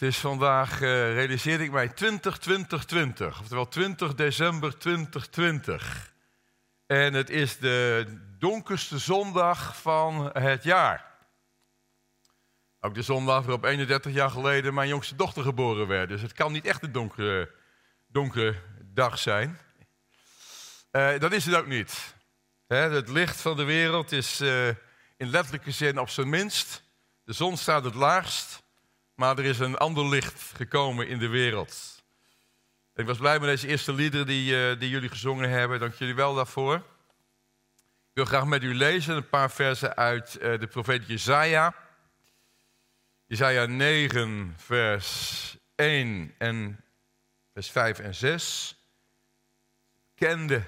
Het is vandaag, uh, realiseerde ik mij, 2020, oftewel 20 december 2020. En het is de donkerste zondag van het jaar. Ook de zondag waarop 31 jaar geleden mijn jongste dochter geboren werd. Dus het kan niet echt een donkere, donkere dag zijn. Uh, dat is het ook niet. het licht van de wereld is uh, in letterlijke zin op zijn minst. De zon staat het laagst. Maar er is een ander licht gekomen in de wereld. Ik was blij met deze eerste liederen die, uh, die jullie gezongen hebben. Dank jullie wel daarvoor. Ik wil graag met u lezen een paar versen uit uh, de profeet Jezaja. Jezaja 9, vers 1 en vers 5 en 6. Kende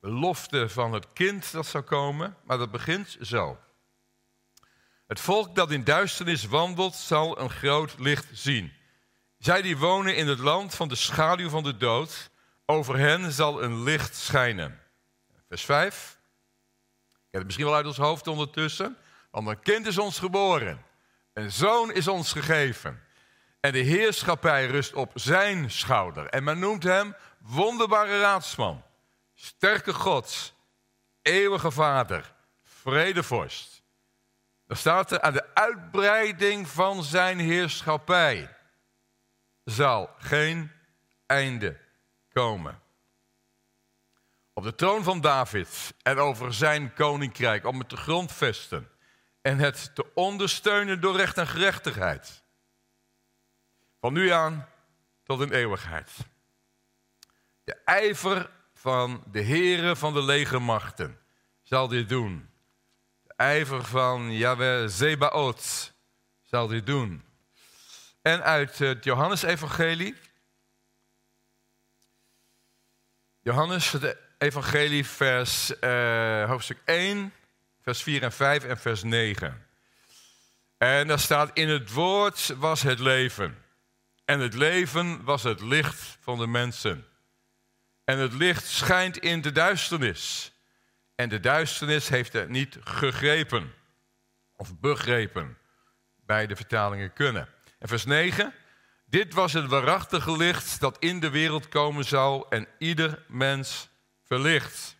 belofte van het kind dat zou komen, maar dat begint zo. Het volk dat in duisternis wandelt, zal een groot licht zien. Zij die wonen in het land van de schaduw van de dood, over hen zal een licht schijnen. Vers 5. Ik heb het misschien wel uit ons hoofd ondertussen. Want een kind is ons geboren, een zoon is ons gegeven. En de heerschappij rust op zijn schouder. En men noemt hem wonderbare raadsman, sterke God, eeuwige vader, vredevorst. Dan staat er aan de uitbreiding van zijn heerschappij zal geen einde komen. Op de troon van David en over zijn koninkrijk om het te grondvesten en het te ondersteunen door recht en gerechtigheid. Van nu aan tot in eeuwigheid. De ijver van de heren van de legermachten zal dit doen ijver van Yahweh Zebaot zal dit doen. En uit het Johannesevangelie. Johannes, het evangelie, vers, uh, hoofdstuk 1, vers 4 en 5 en vers 9. En daar staat, in het woord was het leven. En het leven was het licht van de mensen. En het licht schijnt in de duisternis. En de duisternis heeft het niet gegrepen of begrepen. Beide vertalingen kunnen. En vers 9. Dit was het waarachtige licht dat in de wereld komen zou en ieder mens verlicht.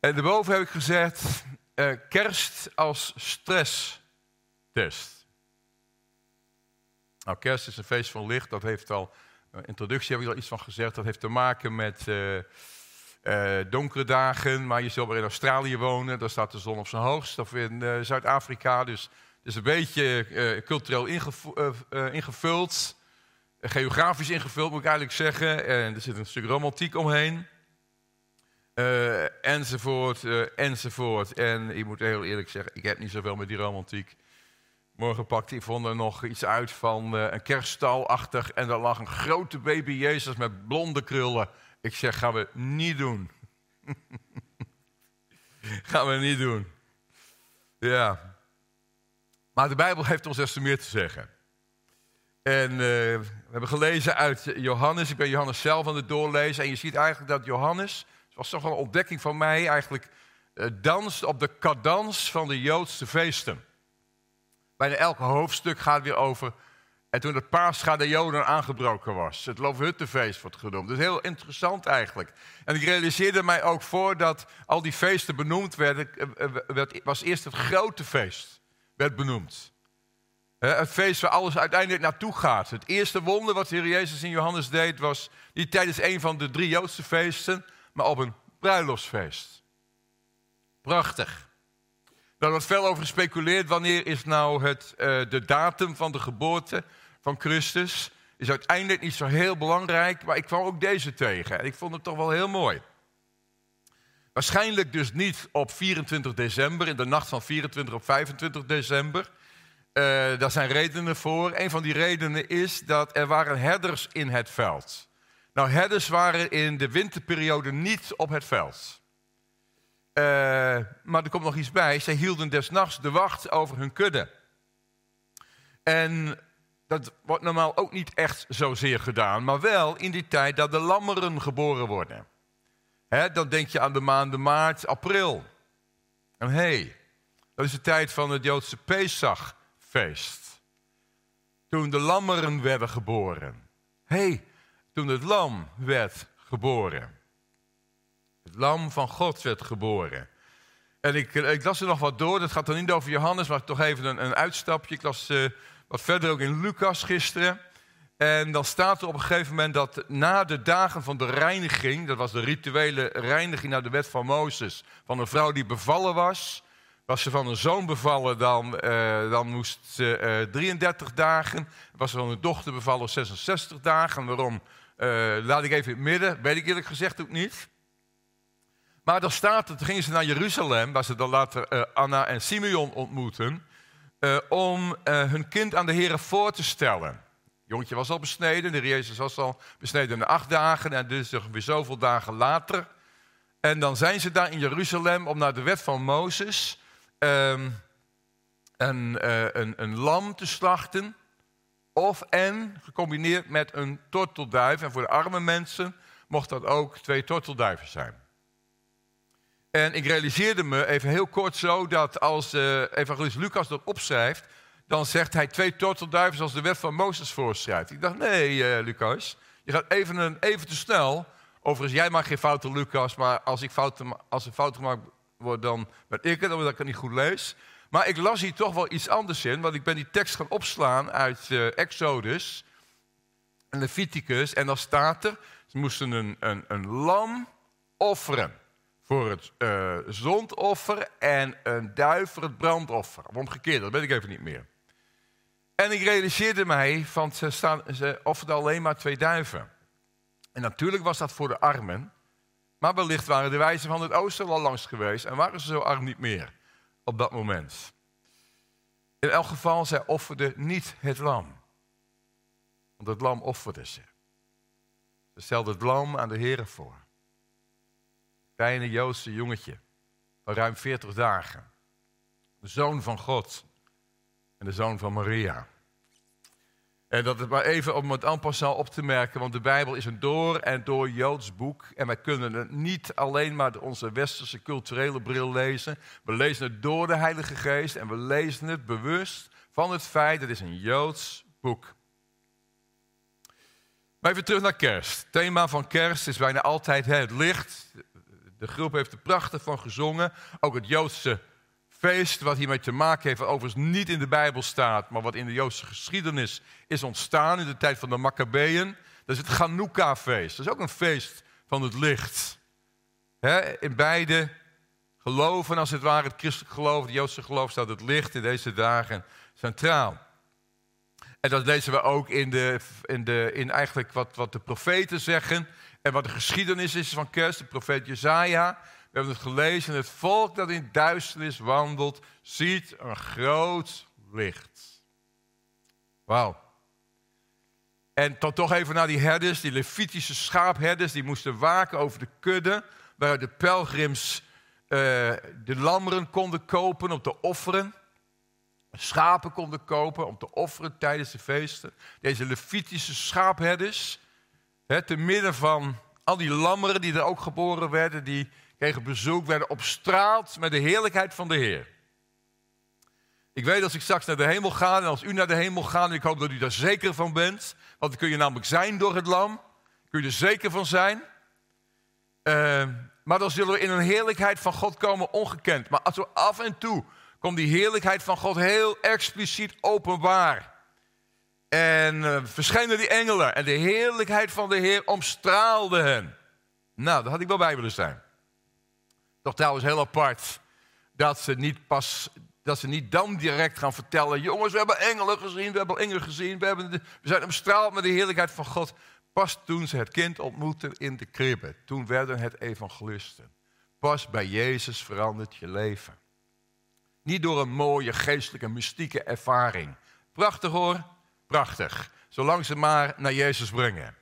En daarboven heb ik gezegd, uh, kerst als stresstest. Nou, kerst is een feest van licht, dat heeft al, uh, introductie heb ik al iets van gezegd, dat heeft te maken met... Uh, uh, donkere dagen, maar je zult weer in Australië wonen, daar staat de zon op zijn hoogst. Of in uh, Zuid-Afrika, dus het is een beetje uh, cultureel ingevuld. geografisch ingevuld moet ik eigenlijk zeggen. En er zit een stuk romantiek omheen. enzovoort, enzovoort. En ik moet heel eerlijk zeggen, ik heb niet zoveel met die romantiek. Morgen pakte Yvonne er nog iets uit van een kerststalachtig. En daar lag een grote baby Jezus met blonde krullen. Ik zeg, gaan we niet doen. gaan we niet doen. Ja. Maar de Bijbel heeft ons des te meer te zeggen. En uh, we hebben gelezen uit Johannes. Ik ben Johannes zelf aan het doorlezen. En je ziet eigenlijk dat Johannes, het was toch wel een ontdekking van mij, eigenlijk uh, danst op de cadans van de Joodse feesten. Bijna elk hoofdstuk gaat weer over en toen het Pascha de Joden aangebroken was. Het Loofhuttenfeest wordt genoemd. Dat is heel interessant eigenlijk. En ik realiseerde mij ook voor dat al die feesten benoemd werden. Eh, eh, was eerst het grote feest, werd benoemd. Het feest waar alles uiteindelijk naartoe gaat. Het eerste wonder wat de Heer Jezus in Johannes deed was niet tijdens een van de drie Joodse feesten, maar op een bruiloftsfeest. Prachtig. Daar wordt veel over gespeculeerd. Wanneer is nou het, uh, de datum van de geboorte van Christus? Is uiteindelijk niet zo heel belangrijk, maar ik kwam ook deze tegen. En ik vond het toch wel heel mooi. Waarschijnlijk dus niet op 24 december, in de nacht van 24 op 25 december. Uh, daar zijn redenen voor. Een van die redenen is dat er waren herders in het veld. Nou, herders waren in de winterperiode niet op het veld. Uh, maar er komt nog iets bij. Zij hielden desnachts de wacht over hun kudde. En dat wordt normaal ook niet echt zozeer gedaan, maar wel in die tijd dat de lammeren geboren worden. Dan denk je aan de maanden maart, april. En hé, hey, dat is de tijd van het Joodse Pesach feest. Toen de lammeren werden geboren. Hé, hey, toen het lam werd geboren. Het lam van God werd geboren. En ik, ik las er nog wat door. Dat gaat dan niet over Johannes, maar toch even een, een uitstapje. Ik las uh, wat verder ook in Lucas gisteren. En dan staat er op een gegeven moment dat na de dagen van de reiniging, dat was de rituele reiniging naar de wet van Mozes, van een vrouw die bevallen was. Was ze van een zoon bevallen, dan, uh, dan moest ze uh, eh, 33 dagen. Was ze van een dochter bevallen, 66 dagen. Waarom? Uh, laat ik even in het midden, weet ik eerlijk gezegd ook niet. Maar dan staat er, toen gingen ze naar Jeruzalem, waar ze dan later Anna en Simeon ontmoeten, om hun kind aan de Heer voor te stellen jongetje was al besneden, de Jezus was al besneden na acht dagen en dus weer zoveel dagen later. En dan zijn ze daar in Jeruzalem om naar de wet van Mozes um, een, uh, een, een lam te slachten. Of en gecombineerd met een tortelduif. En voor de arme mensen mocht dat ook twee tortelduiven zijn. En ik realiseerde me even heel kort zo dat als uh, evangelist Lucas dat opschrijft, dan zegt hij twee tortelduiven zoals de wet van Mozes voorschrijft. Ik dacht, nee, uh, Lucas, je gaat even, een, even te snel. Overigens, jij maakt geen fouten, Lucas, maar als, ik fouten, als er fout gemaakt wordt, dan ben ik het, omdat ik het niet goed lees. Maar ik las hier toch wel iets anders in, want ik ben die tekst gaan opslaan uit uh, Exodus en Leviticus. En dan staat er, ze moesten een, een, een lam offeren voor het uh, zondoffer en een duif voor het brandoffer. Of omgekeerd, dat weet ik even niet meer. En ik realiseerde mij, van ze, staan, ze offerden alleen maar twee duiven. En natuurlijk was dat voor de armen. Maar wellicht waren de wijzen van het oosten al langs geweest en waren ze zo arm niet meer op dat moment. In elk geval, zij offerden niet het lam. Want het lam offerde ze. Ze stelden het lam aan de Heer voor. Kleine Joodse jongetje van ruim 40 dagen. De zoon van God en de zoon van Maria. En dat is maar even om het aanpassen op te merken, want de Bijbel is een door en door Joods boek. En wij kunnen het niet alleen maar door onze westerse culturele bril lezen. We lezen het door de Heilige Geest en we lezen het bewust van het feit dat het een Joods boek. Maar even terug naar kerst. Het thema van kerst is bijna altijd het licht. De groep heeft er prachtig van gezongen. Ook het Joodse feest wat hiermee te maken heeft, wat overigens niet in de Bijbel staat, maar wat in de Joodse geschiedenis is ontstaan in de tijd van de Maccabeeën. Dat is het Chanukka-feest. Dat is ook een feest van het licht. in beide geloven, als het ware, het christelijk geloof, het Joodse geloof, staat het licht in deze dagen centraal. En dat lezen we ook in, de, in, de, in eigenlijk wat, wat de profeten zeggen en wat de geschiedenis is van kerst. De profeet Jezaja we hebben het gelezen. Het volk dat in duisternis wandelt, ziet een groot licht. Wauw. En dan toch even naar die herders, die Levitische schaapherders, die moesten waken over de kudde, waar de pelgrims uh, de lammeren konden kopen om te offeren. Schapen konden kopen om te offeren tijdens de feesten. Deze Levitische schaapherders, te midden van al die lammeren die er ook geboren werden, die kregen bezoek, werden opstraald met de heerlijkheid van de Heer. Ik weet als ik straks naar de hemel ga en als u naar de hemel gaat, en ik hoop dat u daar zeker van bent, want dan kun je namelijk zijn door het lam, kun je er zeker van zijn. Uh, maar dan zullen we in een heerlijkheid van God komen ongekend. Maar als we af en toe komt die heerlijkheid van God heel expliciet openbaar. En uh, verschenen die engelen en de heerlijkheid van de Heer omstraalde hen. Nou, dat had ik wel bij willen zijn. Toch trouwens heel apart dat ze niet pas dat ze niet dan direct gaan vertellen: jongens, we hebben engelen gezien, we hebben engelen gezien, we, hebben we zijn omstraald met de heerlijkheid van God. Pas toen ze het kind ontmoetten in de kribbe, toen werden het evangelisten. Pas bij Jezus verandert je leven. Niet door een mooie geestelijke, mystieke ervaring. Prachtig hoor, prachtig. Zolang ze maar naar Jezus brengen.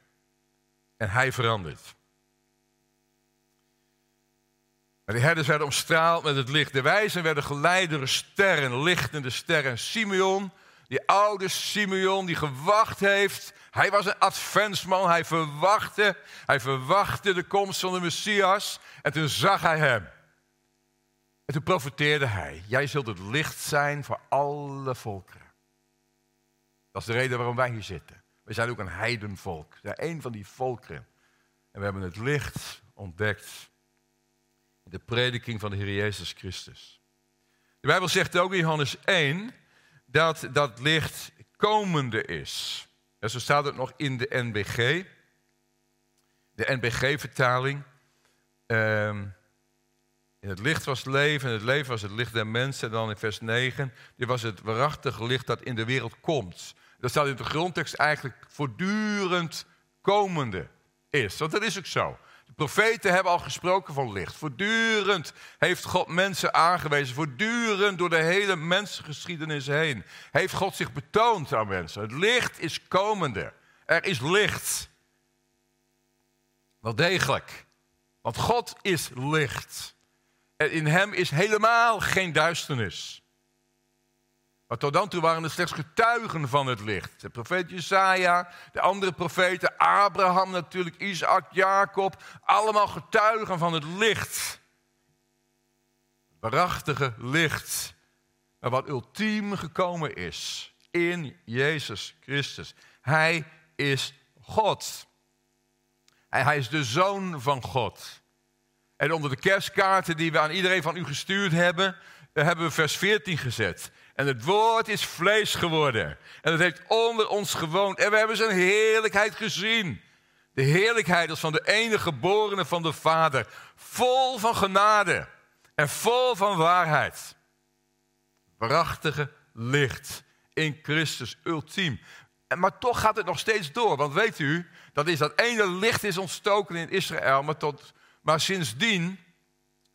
En hij verandert. Maar de herders werden omstraald met het licht. De wijzen werden geleid door sterren, lichtende sterren. Simeon, die oude Simeon die gewacht heeft. Hij was een adventsman, hij verwachtte, hij verwachtte de komst van de Messias. En toen zag hij hem. En toen profeteerde hij, jij zult het licht zijn voor alle volkeren. Dat is de reden waarom wij hier zitten. We zijn ook een heidenvolk. We zijn een van die volkeren. En we hebben het licht ontdekt. In de prediking van de Heer Jezus Christus. De Bijbel zegt ook in Johannes 1 dat dat licht komende is. En zo staat het nog in de NBG. De NBG-vertaling. Ehm, in het licht was leven en het leven was het licht der mensen. En dan in vers 9, dit was het waarachtige licht dat in de wereld komt. Dat staat in de grondtekst eigenlijk voortdurend komende is. Want dat is ook zo. De profeten hebben al gesproken van licht. Voortdurend heeft God mensen aangewezen. Voortdurend door de hele mensengeschiedenis heen. Heeft God zich betoond aan mensen. Het licht is komende. Er is licht. Wel degelijk. Want God is licht. En in hem is helemaal geen duisternis. Maar tot dan toe waren er slechts getuigen van het licht. De profeet Jesaja, de andere profeten, Abraham natuurlijk, Isaac, Jacob. Allemaal getuigen van het licht. Het waarachtige licht. Wat ultiem gekomen is in Jezus Christus. Hij is God. Hij is de zoon van God. En onder de kerstkaarten die we aan iedereen van u gestuurd hebben, hebben we vers 14 gezet. En het woord is vlees geworden. En het heeft onder ons gewoond. En we hebben zijn heerlijkheid gezien. De heerlijkheid als van de enige geborene van de Vader. Vol van genade en vol van waarheid. Prachtige licht in Christus, ultiem. En, maar toch gaat het nog steeds door. Want weet u, dat is dat ene licht is ontstoken in Israël. Maar, tot, maar sindsdien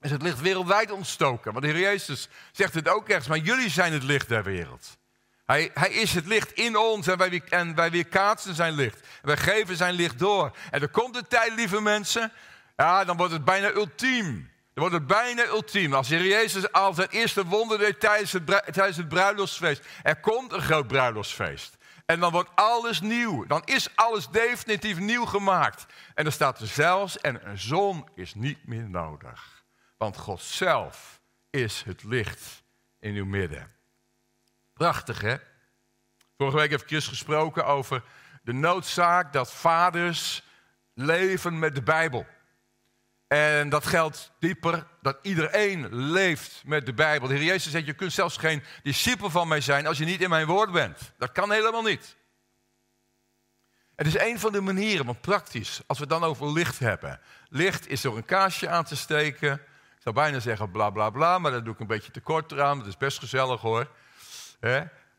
is het licht wereldwijd ontstoken. Want de Heer Jezus zegt het ook ergens, maar jullie zijn het licht der wereld. Hij, hij is het licht in ons en wij, en wij weerkaatsen zijn licht. En wij geven zijn licht door. En er komt een tijd, lieve mensen, ja, dan wordt het bijna ultiem. Dan wordt het bijna ultiem. Als de Heer Jezus al zijn eerste wonder deed tijdens het, tijdens het bruiloftsfeest. Er komt een groot bruiloftsfeest. En dan wordt alles nieuw. Dan is alles definitief nieuw gemaakt. En dan staat er zelfs, en een zon is niet meer nodig. Want God zelf is het licht in uw midden. Prachtig, hè? Vorige week heeft Chris gesproken over de noodzaak dat vaders leven met de Bijbel. En dat geldt dieper, dat iedereen leeft met de Bijbel. De Heer Jezus zegt, je kunt zelfs geen discipel van mij zijn als je niet in mijn woord bent. Dat kan helemaal niet. Het is een van de manieren, want praktisch, als we het dan over licht hebben. Licht is door een kaarsje aan te steken, zou bijna zeggen bla bla maar dat doe ik een beetje te kort eraan. Dat is best gezellig hoor.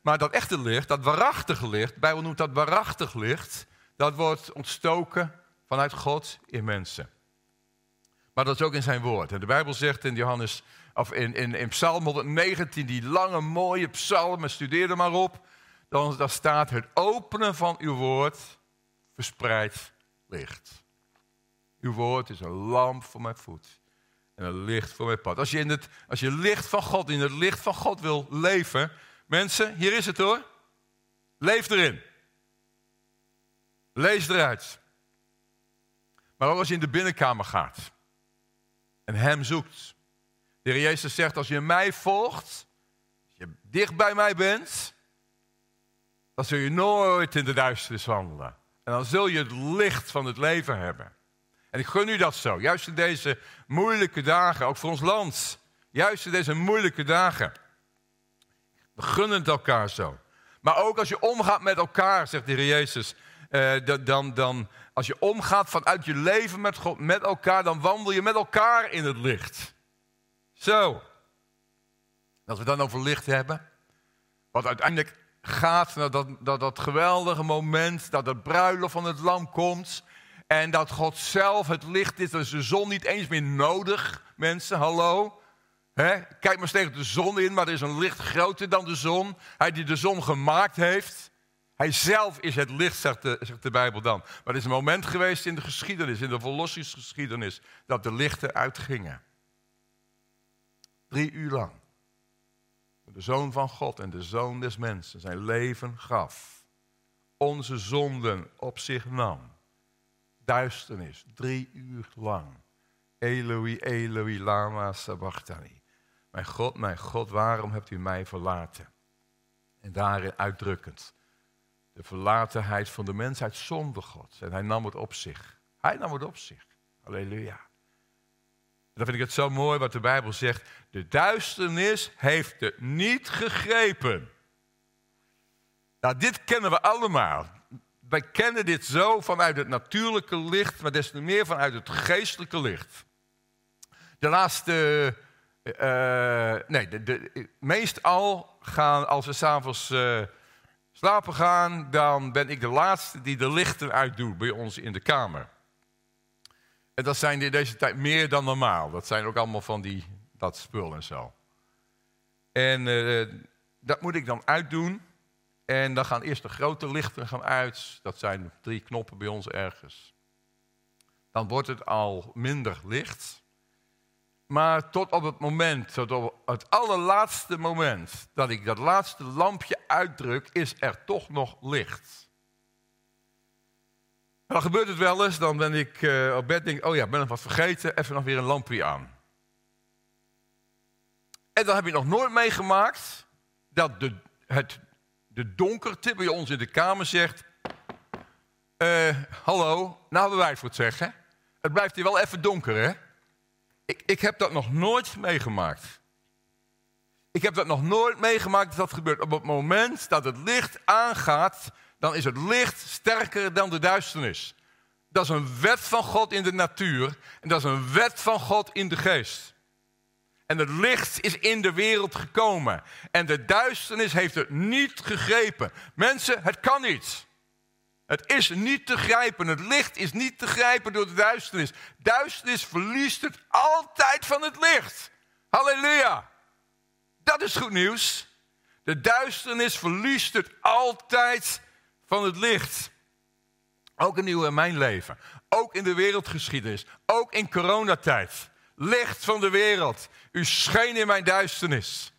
Maar dat echte licht, dat waarachtige licht, de Bijbel noemt dat waarachtig licht, dat wordt ontstoken vanuit God in mensen. Maar dat is ook in zijn woord. En de Bijbel zegt in Johannes, of in, in, in Psalm 119, die lange mooie psalmen, studeer er maar op. Dan, dan staat het openen van uw woord verspreidt licht. Uw woord is een lamp voor mijn voet en een licht voor mijn pad. Als je, in het, als je licht van God, in het licht van God wil leven, mensen, hier is het hoor. Leef erin. Lees eruit. Maar ook als je in de binnenkamer gaat en Hem zoekt. De Heer Jezus zegt, als je mij volgt, als je dicht bij mij bent, dan zul je nooit in de duisternis wandelen. En dan zul je het licht van het leven hebben. En ik gun u dat zo. Juist in deze moeilijke dagen, ook voor ons land. Juist in deze moeilijke dagen. We gunnen het elkaar zo. Maar ook als je omgaat met elkaar, zegt de Heer Jezus. Eh, dan, dan, als je omgaat vanuit je leven met God, met elkaar, dan wandel je met elkaar in het licht. Zo. Als we dan over licht hebben. Wat uiteindelijk gaat naar dat, dat, dat geweldige moment dat het bruiloft van het lam komt. En dat God zelf het licht is. Dus de zon niet eens meer nodig, mensen. Hallo. Kijk maar tegen de zon in, maar er is een licht groter dan de zon. Hij die de zon gemaakt heeft. Hij zelf is het licht, zegt de, zegt de Bijbel dan. Maar er is een moment geweest in de geschiedenis, in de verlossingsgeschiedenis, dat de lichten uitgingen. Drie uur lang. De zoon van God en de zoon des mensen zijn leven gaf. Onze zonden op zich nam duisternis, drie uur lang. Eloi, Eloi, lama sabachthani. Mijn God, mijn God, waarom hebt u mij verlaten? En daarin uitdrukkend de verlatenheid van de mensheid zonder God. En hij nam het op zich. Hij nam het op zich. Halleluja. Dan vind ik het zo mooi wat de Bijbel zegt. De duisternis heeft het niet gegrepen. Nou, dit kennen we allemaal. Wij kennen dit zo vanuit het natuurlijke licht, maar des te meer vanuit het geestelijke licht. De laatste, uh, nee, de, de, meestal gaan als we s'avonds uh, slapen gaan, dan ben ik de laatste die de lichten uitdoet bij ons in de kamer. En dat zijn in deze tijd meer dan normaal. Dat zijn ook allemaal van die, dat spul en zo. En dat moet ik dan uitdoen. En dan gaan eerst de grote lichten gaan uit. Dat zijn drie knoppen bij ons ergens. Dan wordt het al minder licht. Maar tot op het moment, tot op het allerlaatste moment dat ik dat laatste lampje uitdruk, is er toch nog licht. dan gebeurt het wel eens, dan ben ik uh, op bed denk, oh ja, ben ik wat vergeten, even nog weer een lampje aan. En dan heb je nog nooit meegemaakt dat de, het de donkerte bij ons in de kamer zegt: uh, Hallo, nou hebben wij het voor het zeggen. Het blijft hier wel even donker, hè? Ik, ik heb dat nog nooit meegemaakt. Ik heb dat nog nooit meegemaakt dat dat gebeurt. Op het moment dat het licht aangaat, dan is het licht sterker dan de duisternis. Dat is een wet van God in de natuur en dat is een wet van God in de geest. En het licht is in de wereld gekomen. En de duisternis heeft het niet gegrepen. Mensen, het kan niet. Het is niet te grijpen. Het licht is niet te grijpen door de duisternis. Duisternis verliest het altijd van het licht. Halleluja. Dat is goed nieuws. De duisternis verliest het altijd van het licht. Ook in uw mijn leven. Ook in de wereldgeschiedenis. Ook in coronatijd licht van de wereld. U scheen in mijn duisternis.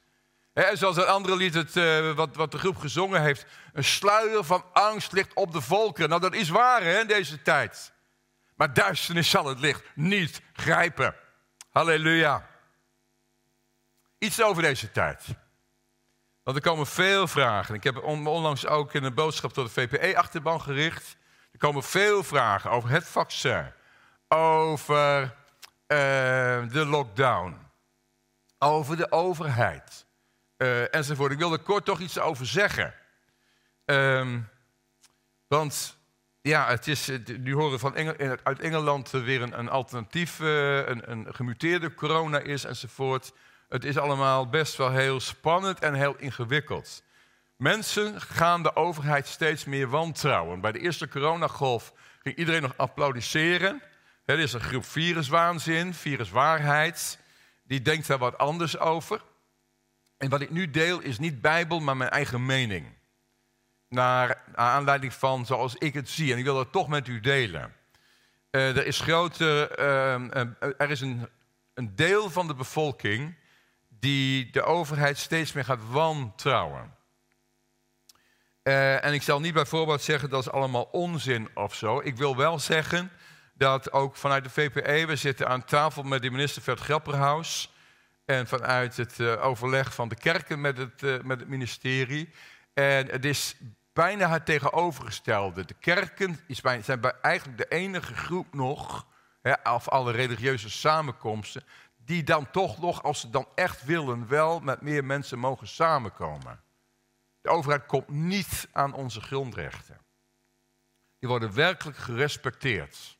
En zoals een andere lied, het, uh, wat, wat de groep gezongen heeft. Een sluier van angst ligt op de volkeren. Nou, dat is waar hè, in deze tijd. Maar duisternis zal het licht niet grijpen. Halleluja. Iets over deze tijd. Want er komen veel vragen. Ik heb onlangs ook in een boodschap tot de VPE-achterban gericht. Er komen veel vragen over het vaccin. Over de lockdown, over de overheid uh, enzovoort. Ik wil er kort toch iets over zeggen. Um, want ja, het is, nu horen van Engel, uit Engeland weer een, een alternatief, uh, een, een gemuteerde corona is enzovoort. Het is allemaal best wel heel spannend en heel ingewikkeld. Mensen gaan de overheid steeds meer wantrouwen. Bij de eerste coronagolf ging iedereen nog applaudisseren. Er is een groep viruswaanzin, viruswaarheid. Die denkt daar wat anders over. En wat ik nu deel is niet Bijbel, maar mijn eigen mening. Naar, aanleiding van zoals ik het zie. En ik wil dat toch met u delen. Uh, er is, grote, uh, er is een, een deel van de bevolking die de overheid steeds meer gaat wantrouwen. Uh, en ik zal niet bijvoorbeeld zeggen dat is allemaal onzin of zo. Ik wil wel zeggen dat ook vanuit de VPE, we zitten aan tafel met de minister Vert Grapperhaus. En vanuit het uh, overleg van de kerken met het, uh, met het ministerie. En het is bijna het tegenovergestelde. De kerken is zijn bij eigenlijk de enige groep nog, hè, af alle religieuze samenkomsten, die dan toch nog, als ze dan echt willen, wel met meer mensen mogen samenkomen. De overheid komt niet aan onze grondrechten. Die worden werkelijk gerespecteerd.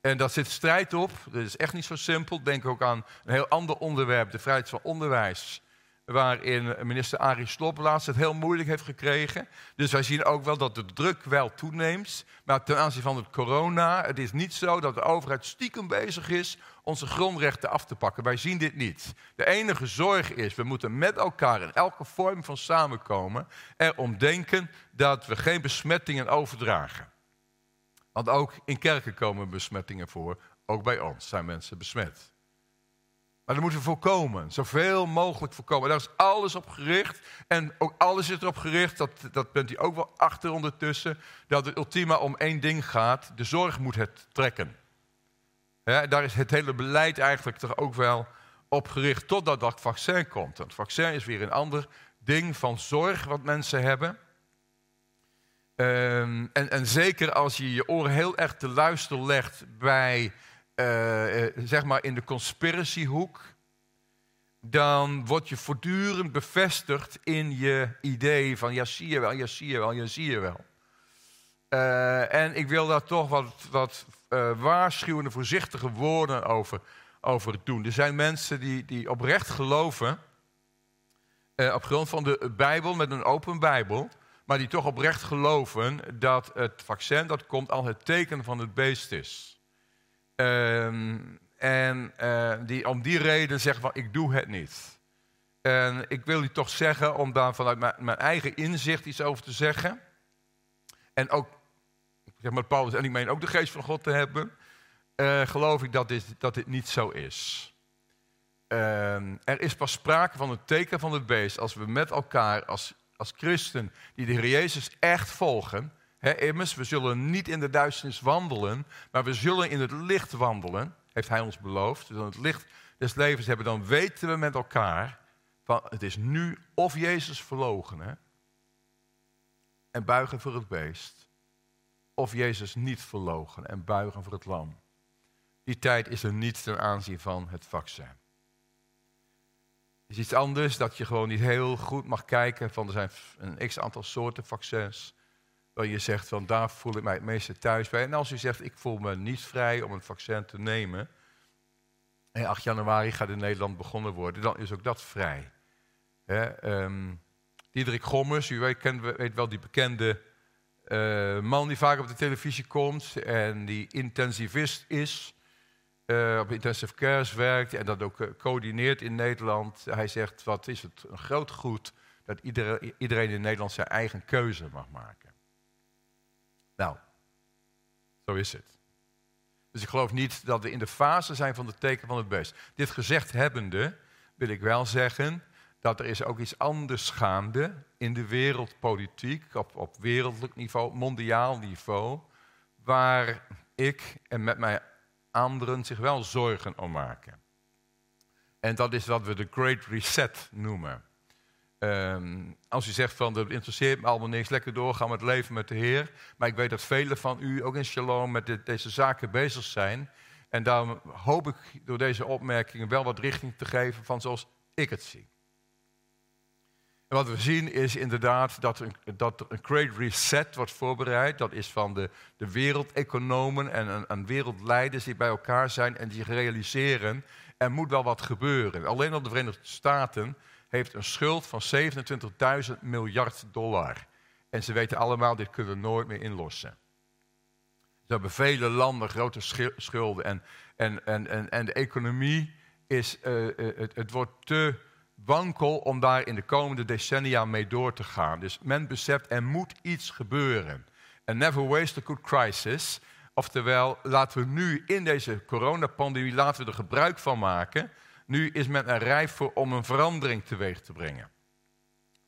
En daar zit strijd op. Dat is echt niet zo simpel. Denk ook aan een heel ander onderwerp, de vrijheid van onderwijs. Waarin minister Arie Slob laatst het heel moeilijk heeft gekregen. Dus wij zien ook wel dat de druk wel toeneemt. Maar ten aanzien van het corona, het is niet zo dat de overheid stiekem bezig is onze grondrechten af te pakken. Wij zien dit niet. De enige zorg is, we moeten met elkaar in elke vorm van samenkomen erom denken dat we geen besmettingen overdragen. Want ook in kerken komen besmettingen voor. Ook bij ons zijn mensen besmet. Maar dat moeten we voorkomen. Zoveel mogelijk voorkomen. Daar is alles op gericht. En ook alles is erop gericht, dat, dat bent u ook wel achter ondertussen, dat het ultima om één ding gaat. De zorg moet het trekken. daar is het hele beleid eigenlijk toch ook wel op gericht totdat dat vaccin komt. Want het vaccin is weer een ander ding van zorg wat mensen hebben. Ehm, en, en zeker als je je oren heel erg te luisteren legt bij, eh, eh, zeg maar in de conspiratiehoek, dan word je voortdurend bevestigd in je idee van ja zie je wel, ja zie je wel, ja zie je wel. Uh, en ik wil daar toch wat, wat waarschuwende, voorzichtige woorden over, over doen. Er zijn mensen die, die oprecht geloven, op grond van de Bijbel, met een open Bijbel, maar die toch oprecht geloven dat het vaccin dat komt al het teken van het beest is. Ehm, en uh, die om die reden zeggen van ik doe het niet. En ik wil u toch zeggen, om daar vanuit mijn, eigen inzicht iets over te zeggen. En ook, zeg maar Paulus, en ik meen ook de geest van God te hebben. Uh, geloof ik dat dit, dat dit niet zo is. Uh, er is pas sprake van het teken van het beest als we met elkaar als als christen die de Heer Jezus echt volgen, immers, we zullen niet in de duisternis wandelen, maar we zullen in het licht wandelen, heeft Hij ons beloofd. Dus in het licht des levens hebben, dan weten we met elkaar, van het is nu of Jezus verloochenen en buigen voor het beest, of Jezus niet verlogen en buigen voor het lam. Die tijd is er niet ten aanzien van het vaccin is iets anders dat je gewoon niet heel goed mag kijken van er zijn een x aantal soorten vaccins. Waar je zegt van daar voel ik mij het meeste thuis bij. En als u zegt ik voel me niet vrij om een vaccin te nemen. En 8 januari gaat in Nederland begonnen worden, dan is ook dat vrij. He, um, Diederik Gommers, u weet, weet wel die bekende uh, man die vaak op de televisie komt en die intensivist is uh, op intensive cares werkt en dat ook uh, coördineert in Nederland. Hij zegt, wat is het een groot goed dat iedereen, iedereen in Nederland zijn eigen keuze mag maken. Nou, zo is het. Dus ik geloof niet dat we in de fase zijn van het teken van het beest. Dit gezegd hebbende wil ik wel zeggen dat er is ook iets anders gaande in de wereldpolitiek, op, op wereldlijk niveau, mondiaal niveau, waar ik en met mij anderen zich wel zorgen om maken. En dat is wat we de Great Reset noemen. Um, als u zegt van dat interesseert me allemaal niks, lekker doorgaan met leven met de Heer. Maar ik weet dat velen van u ook in Shalom met deze zaken bezig zijn. En daarom hoop ik door deze opmerkingen wel wat richting te geven van zoals ik het zie. En wat we zien is inderdaad dat, een, dat een great reset wordt voorbereid. Dat is van de, de wereldeconomen en, en, wereldleiders die bij elkaar zijn en die realiseren, er moet wel wat gebeuren. Alleen al de Verenigde Staten heeft een schuld van 27.000 miljard dollar. En ze weten allemaal, dit kunnen we nooit meer inlossen. Ze hebben vele landen grote schulden en, en, en, en, de economie is, uh, het, het wordt te wankel om daar in de komende decennia mee door te gaan. Dus men beseft, er moet iets gebeuren. And never waste a good crisis. Oftewel, laten we nu in deze coronapandemie, laten we er gebruik van maken. Nu is men er rijp voor om een verandering teweeg te brengen.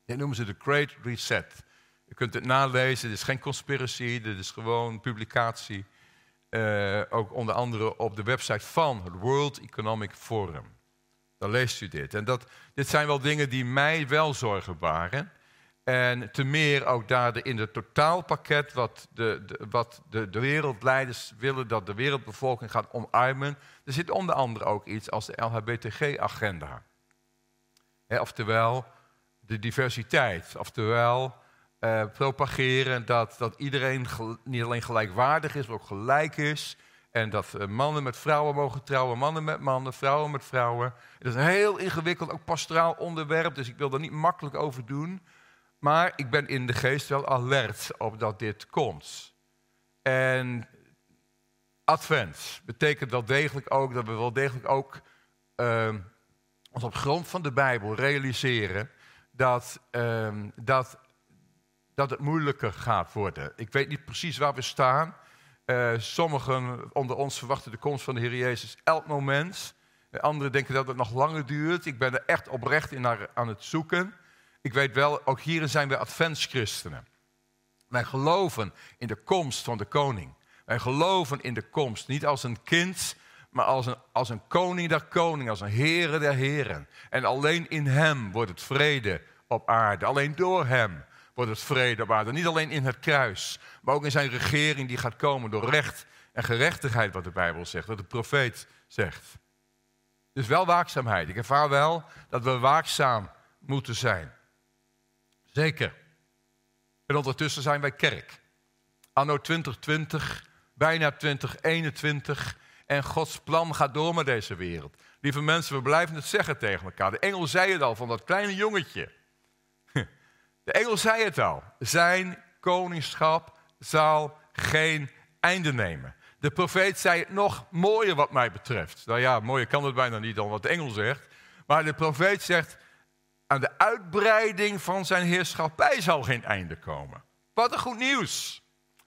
Dit noemen ze de Great Reset. Je kunt het nalezen, dit is geen conspiracy, dit is gewoon publicatie. Uh, ook onder andere op de website van het World Economic Forum. Dan leest u dit. En dat, dit zijn wel dingen die mij wel zorgen baren. En te meer ook daar in het totaalpakket wat, de, de, wat de, wereldleiders willen dat de wereldbevolking gaat omarmen. Er zit onder andere ook iets als de LHBTG-agenda. Oftewel de diversiteit. Oftewel eh, propageren dat, dat iedereen niet alleen gelijkwaardig is, maar ook gelijk is. En dat eh, mannen met vrouwen mogen trouwen, mannen met mannen, vrouwen met vrouwen. Het is een heel ingewikkeld, ook pastoraal onderwerp, dus ik wil er niet makkelijk over doen. Maar ik ben in de geest wel alert op dat dit komt. En advent betekent wel degelijk ook dat we wel degelijk ook uh, ons op grond van de Bijbel realiseren dat, uh, dat, dat het moeilijker gaat worden. Ik weet niet precies waar we staan. Uh, sommigen onder ons verwachten de komst van de Heer Jezus elk moment. Anderen denken dat het nog langer duurt. Ik ben er echt oprecht in naar, aan het zoeken. Ik weet wel, ook hierin zijn we adventschristenen. Wij geloven in de komst van de koning. Wij geloven in de komst, niet als een kind, maar als een, als een koning der koningen, als een here der heren. En alleen in hem wordt het vrede op aarde. Alleen door hem wordt het vrede op aarde. Niet alleen in het kruis, maar ook in zijn regering die gaat komen door recht en gerechtigheid, wat de Bijbel zegt, wat de profeet zegt. Dus wel waakzaamheid. Ik ervaar wel dat we waakzaam moeten zijn. Zeker. En ondertussen zijn wij kerk. Anno 2020, bijna 2021. En Gods plan gaat door met deze wereld. Lieve mensen, we blijven het zeggen tegen elkaar. De engel zei het al van dat kleine jongetje. De engel zei het al. Zijn koningschap zal geen einde nemen. De profeet zei het nog mooier wat mij betreft. Nou ja, mooier kan het bijna niet dan wat de engel zegt. Maar de profeet zegt, aan de uitbreiding van zijn heerschappij zal geen einde komen. Wat een goed nieuws.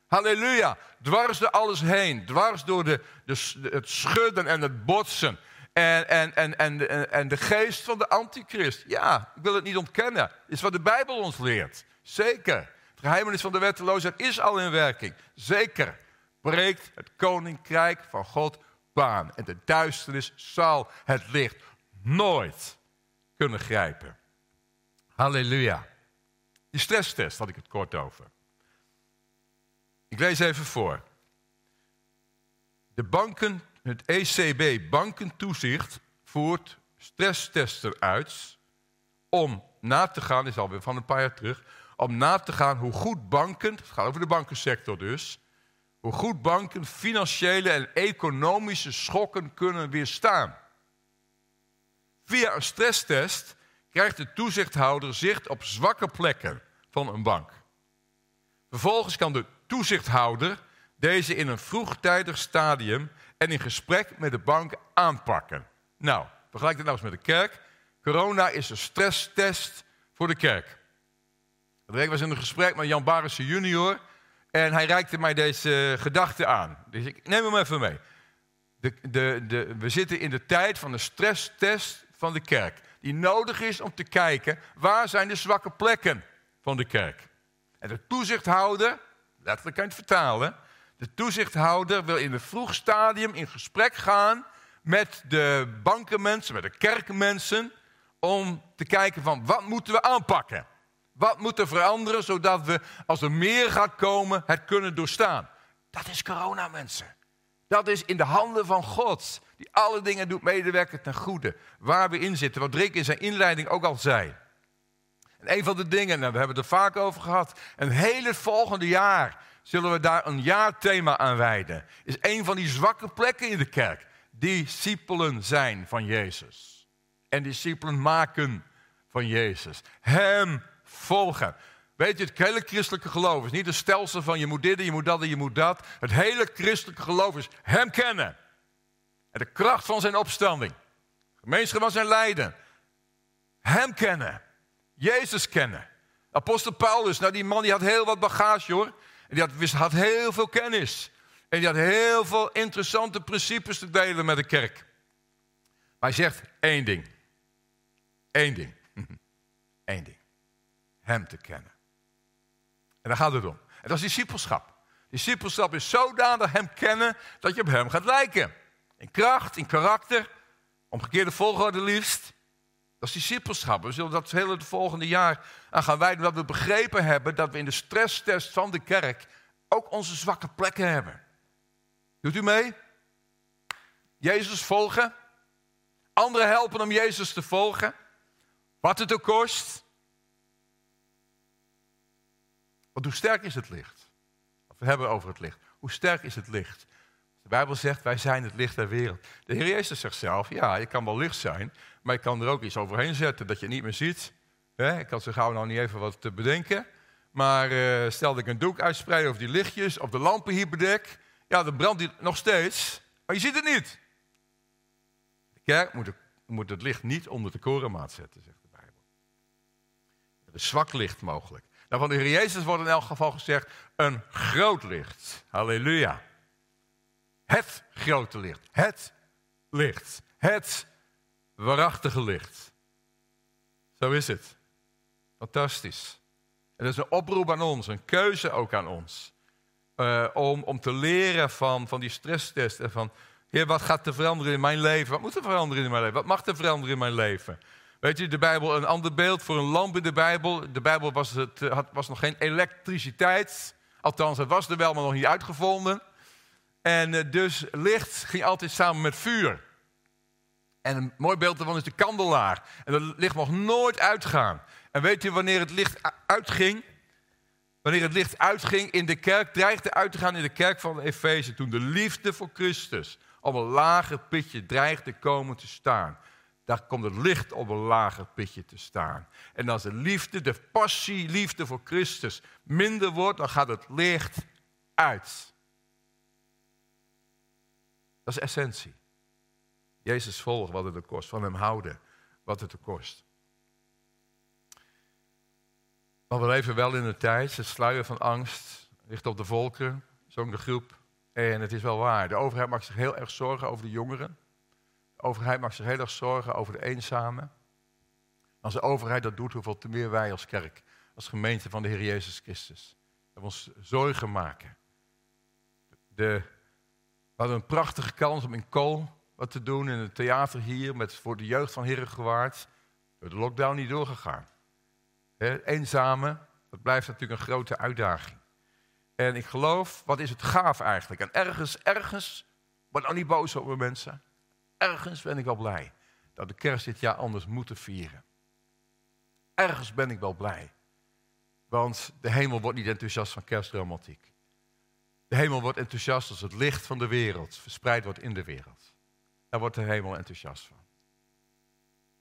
Halleluja. Dwars door alles heen. Dwars door de, de, het schudden en het botsen. En, en, en, en, en de geest van de antichrist. Ja, ik wil het niet ontkennen. is wat de Bijbel ons leert. Zeker. Het geheimenis van de wetteloosheid is al in werking. Zeker. Breekt het koninkrijk van God baan. En de duisternis zal het licht nooit kunnen grijpen. Halleluja. Die stresstest had ik het kort over. Ik lees even voor. De banken, het ECB bankentoezicht voert stresstesten uit om na te gaan, is alweer van een paar jaar terug, om na te gaan hoe goed banken, het gaat over de bankensector dus, hoe goed banken financiële en economische schokken kunnen weerstaan. Via een stresstest krijgt de toezichthouder zicht op zwakke plekken van een bank. Vervolgens kan de toezichthouder deze in een vroegtijdig stadium en in gesprek met de bank aanpakken. Nou, vergelijk dit nou eens met de kerk. Corona is een stresstest voor de kerk. Ik was in een gesprek met Jan Barissen junior en hij reikte mij deze gedachte aan. Dus ik neem hem even mee. De, de, de, we zitten in de tijd van de stresstest van de kerk die nodig is om te kijken waar zijn de zwakke plekken van de kerk. En de toezichthouder, letterlijk kan je het vertalen, de toezichthouder wil in een vroeg stadium in gesprek gaan met de bankenmensen, met de kerkmensen, om te kijken van wat moeten we aanpakken. Wat moet er veranderen zodat we, als er meer gaat komen, het kunnen doorstaan. Dat is corona, mensen. Dat is in de handen van God die alle dingen doet medewerken ten goede. Waar we in zitten, wat Rick in zijn inleiding ook al zei. En een van de dingen, nou, we hebben het er vaak over gehad, een hele volgende jaar zullen we daar een jaarthema aan wijden. Is een van die zwakke plekken in de kerk. Discipelen zijn van Jezus. En discipelen maken van Jezus. Hem volgen. Weet je, het hele christelijke geloof is niet een stelsel van je moet dit en je moet dat en je moet dat. Het hele christelijke geloof is Hem kennen. En de kracht van zijn opstanding. Gemeenschap van zijn lijden. Hem kennen. Jezus kennen. Apostel Paulus, nou die man die had heel wat bagage hoor. En die had, had heel veel kennis. En die had heel veel interessante principes te delen met de kerk. Maar hij zegt één ding. Eén ding. Eén ding. Hem te kennen. En daar gaat het om. En dat is discipelschap. Discipelschap is zodanig hem kennen dat je op hem gaat lijken. In kracht, in karakter, omgekeerde volgorde liefst. Dat is discipelschap. We zullen dat hele het volgende jaar aan gaan wijden. Dat we begrepen hebben dat we in de stresstest van de kerk ook onze zwakke plekken hebben. Doet u mee? Jezus volgen. Anderen helpen om Jezus te volgen. Wat het ook kost. Want hoe sterk is het licht? we hebben over het licht. Hoe sterk is het licht? De Bijbel zegt, wij zijn het licht der wereld. De Heer Jezus zegt zelf, ja, je kan wel licht zijn, maar je kan er ook iets overheen zetten dat je het niet meer ziet. Ik kan zo gauw nou niet even wat te bedenken. Maar uh, stel dat ik een doek uitspreid over die lichtjes, of de lampen hier bedek, ja, dan brandt die nog steeds, maar je ziet het niet. De kerk moet het, moet het licht niet onder de korenmaat zetten, zegt de Bijbel. Is zwak licht mogelijk. Nou, van de Heer Jezus wordt in elk geval gezegd een groot licht. Halleluja. Het grote licht. Het licht. Het waarachtige licht. Zo is het. Fantastisch. En dat is een oproep aan ons, een keuze ook aan ons. Uh, om, om te leren van, van die stresstest en van, Heer, wat gaat er veranderen in mijn leven? Wat moet er veranderen in mijn leven? Wat mag er veranderen in mijn leven? Weet je, de Bijbel, een ander beeld voor een lamp in de Bijbel. De Bijbel was, het, eh, had, was nog geen elektriciteit. Althans, het was er wel, maar nog niet uitgevonden. En eh, dus licht ging altijd samen met vuur. En een mooi beeld daarvan is de kandelaar. En dat licht mocht nooit uitgaan. En weet je wanneer het licht uitging? Wanneer het licht uitging in de kerk, dreigde uit te gaan in de kerk van Efeze. Toen de liefde voor Christus op een lager pitje dreigde komen te staan. Daar komt het licht op een lager pitje te staan. En als de liefde, de passie, liefde voor Christus minder wordt, dan gaat het licht uit. Dat is essentie. Jezus volgen wat het er kost, van hem houden wat het er kost. Maar we leven wel in een tijd, het sluier van angst ligt op de volken, zo'n de groep. En het is wel waar, de overheid maakt zich heel erg zorgen over de jongeren. De overheid maakt zich heel erg zorgen over de eenzamen. Als de overheid dat doet, hoeveel te meer wij als kerk, als gemeente van de Heer Jezus Christus. Dat ons zorgen maken. De, we hadden een prachtige kans om in Kool wat te doen in het theater hier met, voor de jeugd van Herengewaard. Door de lockdown niet doorgegaan. He, eenzame, dat blijft natuurlijk een grote uitdaging. En ik geloof, wat is het gaaf eigenlijk? En ergens, ergens, word nou niet boos op mensen. Ergens ben ik wel blij dat de kerst dit jaar anders moeten vieren. Ergens ben ik wel blij. Want de hemel wordt niet enthousiast van kerstromantiek. De hemel wordt enthousiast als het licht van de wereld verspreid wordt in de wereld. Daar wordt de hemel enthousiast van.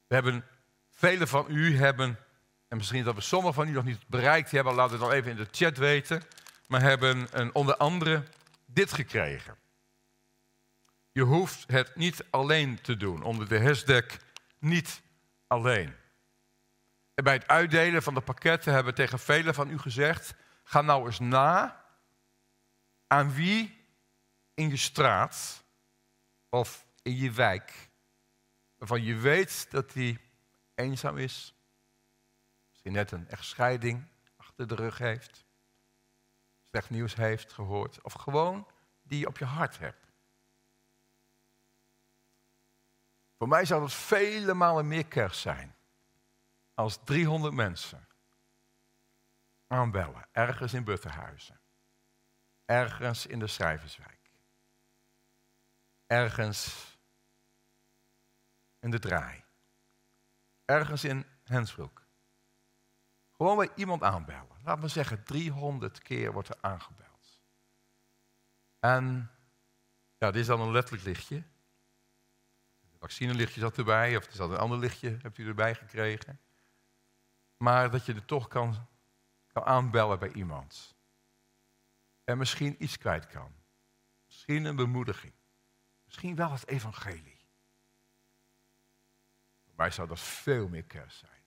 We hebben, velen van u hebben, en misschien dat we sommigen van u nog niet bereikt hebben, laat het dan even in de chat weten, maar hebben een, onder andere dit gekregen. Je hoeft het niet alleen te doen, onder de hashtag niet alleen. En bij het uitdelen van de pakketten hebben we tegen velen van u gezegd, ga nou eens na aan wie in je straat of in je wijk, waarvan je weet dat hij eenzaam is, misschien net een echtscheiding achter de rug heeft, slecht nieuws heeft gehoord, of gewoon die je op je hart hebt. Voor mij zou dat vele malen meer kerst zijn als 300 mensen aanbellen, ergens in Butterhuizen, ergens in de Schrijverswijk, ergens in de draai. Ergens in Hensbroek. Gewoon bij iemand aanbellen. Laat me zeggen, 300 keer wordt er aangebeld. En ja, dit is dan een letterlijk lichtje. Het vaccinelichtje zat erbij, of er zat een ander lichtje, hebt u erbij gekregen. Maar dat je er toch kan, kan aanbellen bij iemand. En misschien iets kwijt kan. Misschien een bemoediging. Misschien wel het evangelie. Wij zou dat veel meer kerst zijn.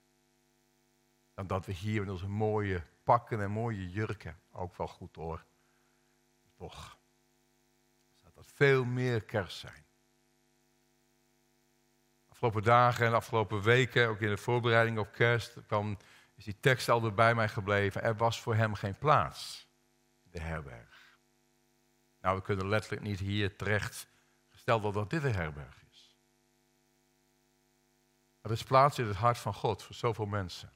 Dan dat we hier in onze mooie pakken en mooie jurken, ook wel goed hoor. Toch zou dat veel meer kerst zijn. Afgelopen dagen en afgelopen weken, ook in de voorbereiding op kerst, kwam, is die tekst altijd bij mij gebleven. Er was voor hem geen plaats in de herberg. Nou, we kunnen letterlijk niet hier terecht gesteld dat dit een herberg is. Er is plaats in het hart van God voor zoveel mensen.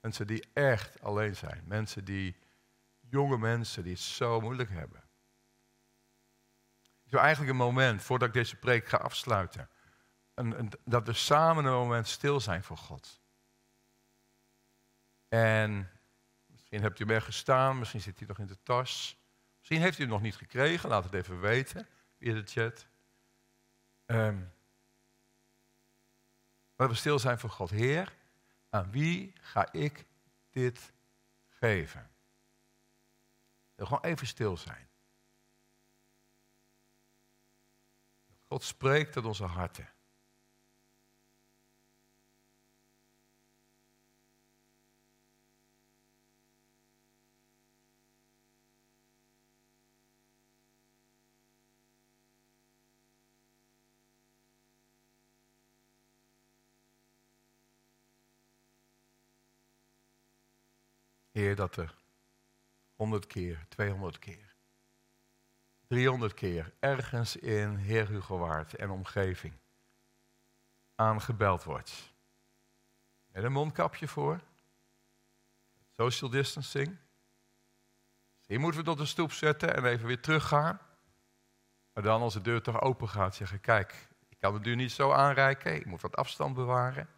Mensen die echt alleen zijn. Mensen die, jonge mensen die het zo moeilijk hebben. Ik wil eigenlijk een moment, voordat ik deze preek ga afsluiten, een, een, dat we samen een moment stil zijn voor God. En misschien hebt u hem gestaan, misschien zit hij nog in de tas. Misschien heeft u hem nog niet gekregen, laat het even weten via de chat. Um, dat we stil zijn voor God. Heer, aan wie ga ik dit geven? Gewoon even stil zijn. God spreekt tot onze harten. Heer, dat er 100 keer, 200 keer, 300 keer ergens in Heer Hugowaard en omgeving aangebeld wordt. En een mondkapje voor. Social distancing. Hier moeten we tot de stoep zetten en even weer teruggaan. Maar dan als de deur toch open gaat, zeggen: Kijk, ik kan het u niet zo aanreiken. Ik moet wat afstand bewaren.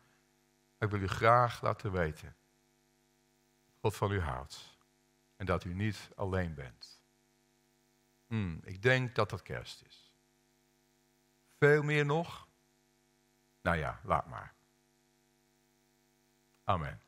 Maar ik wil u graag laten weten. God van u houdt. En dat u niet alleen bent. Hmm, ik denk dat dat kerst is. Veel meer nog? Nou ja, laat maar. Amen.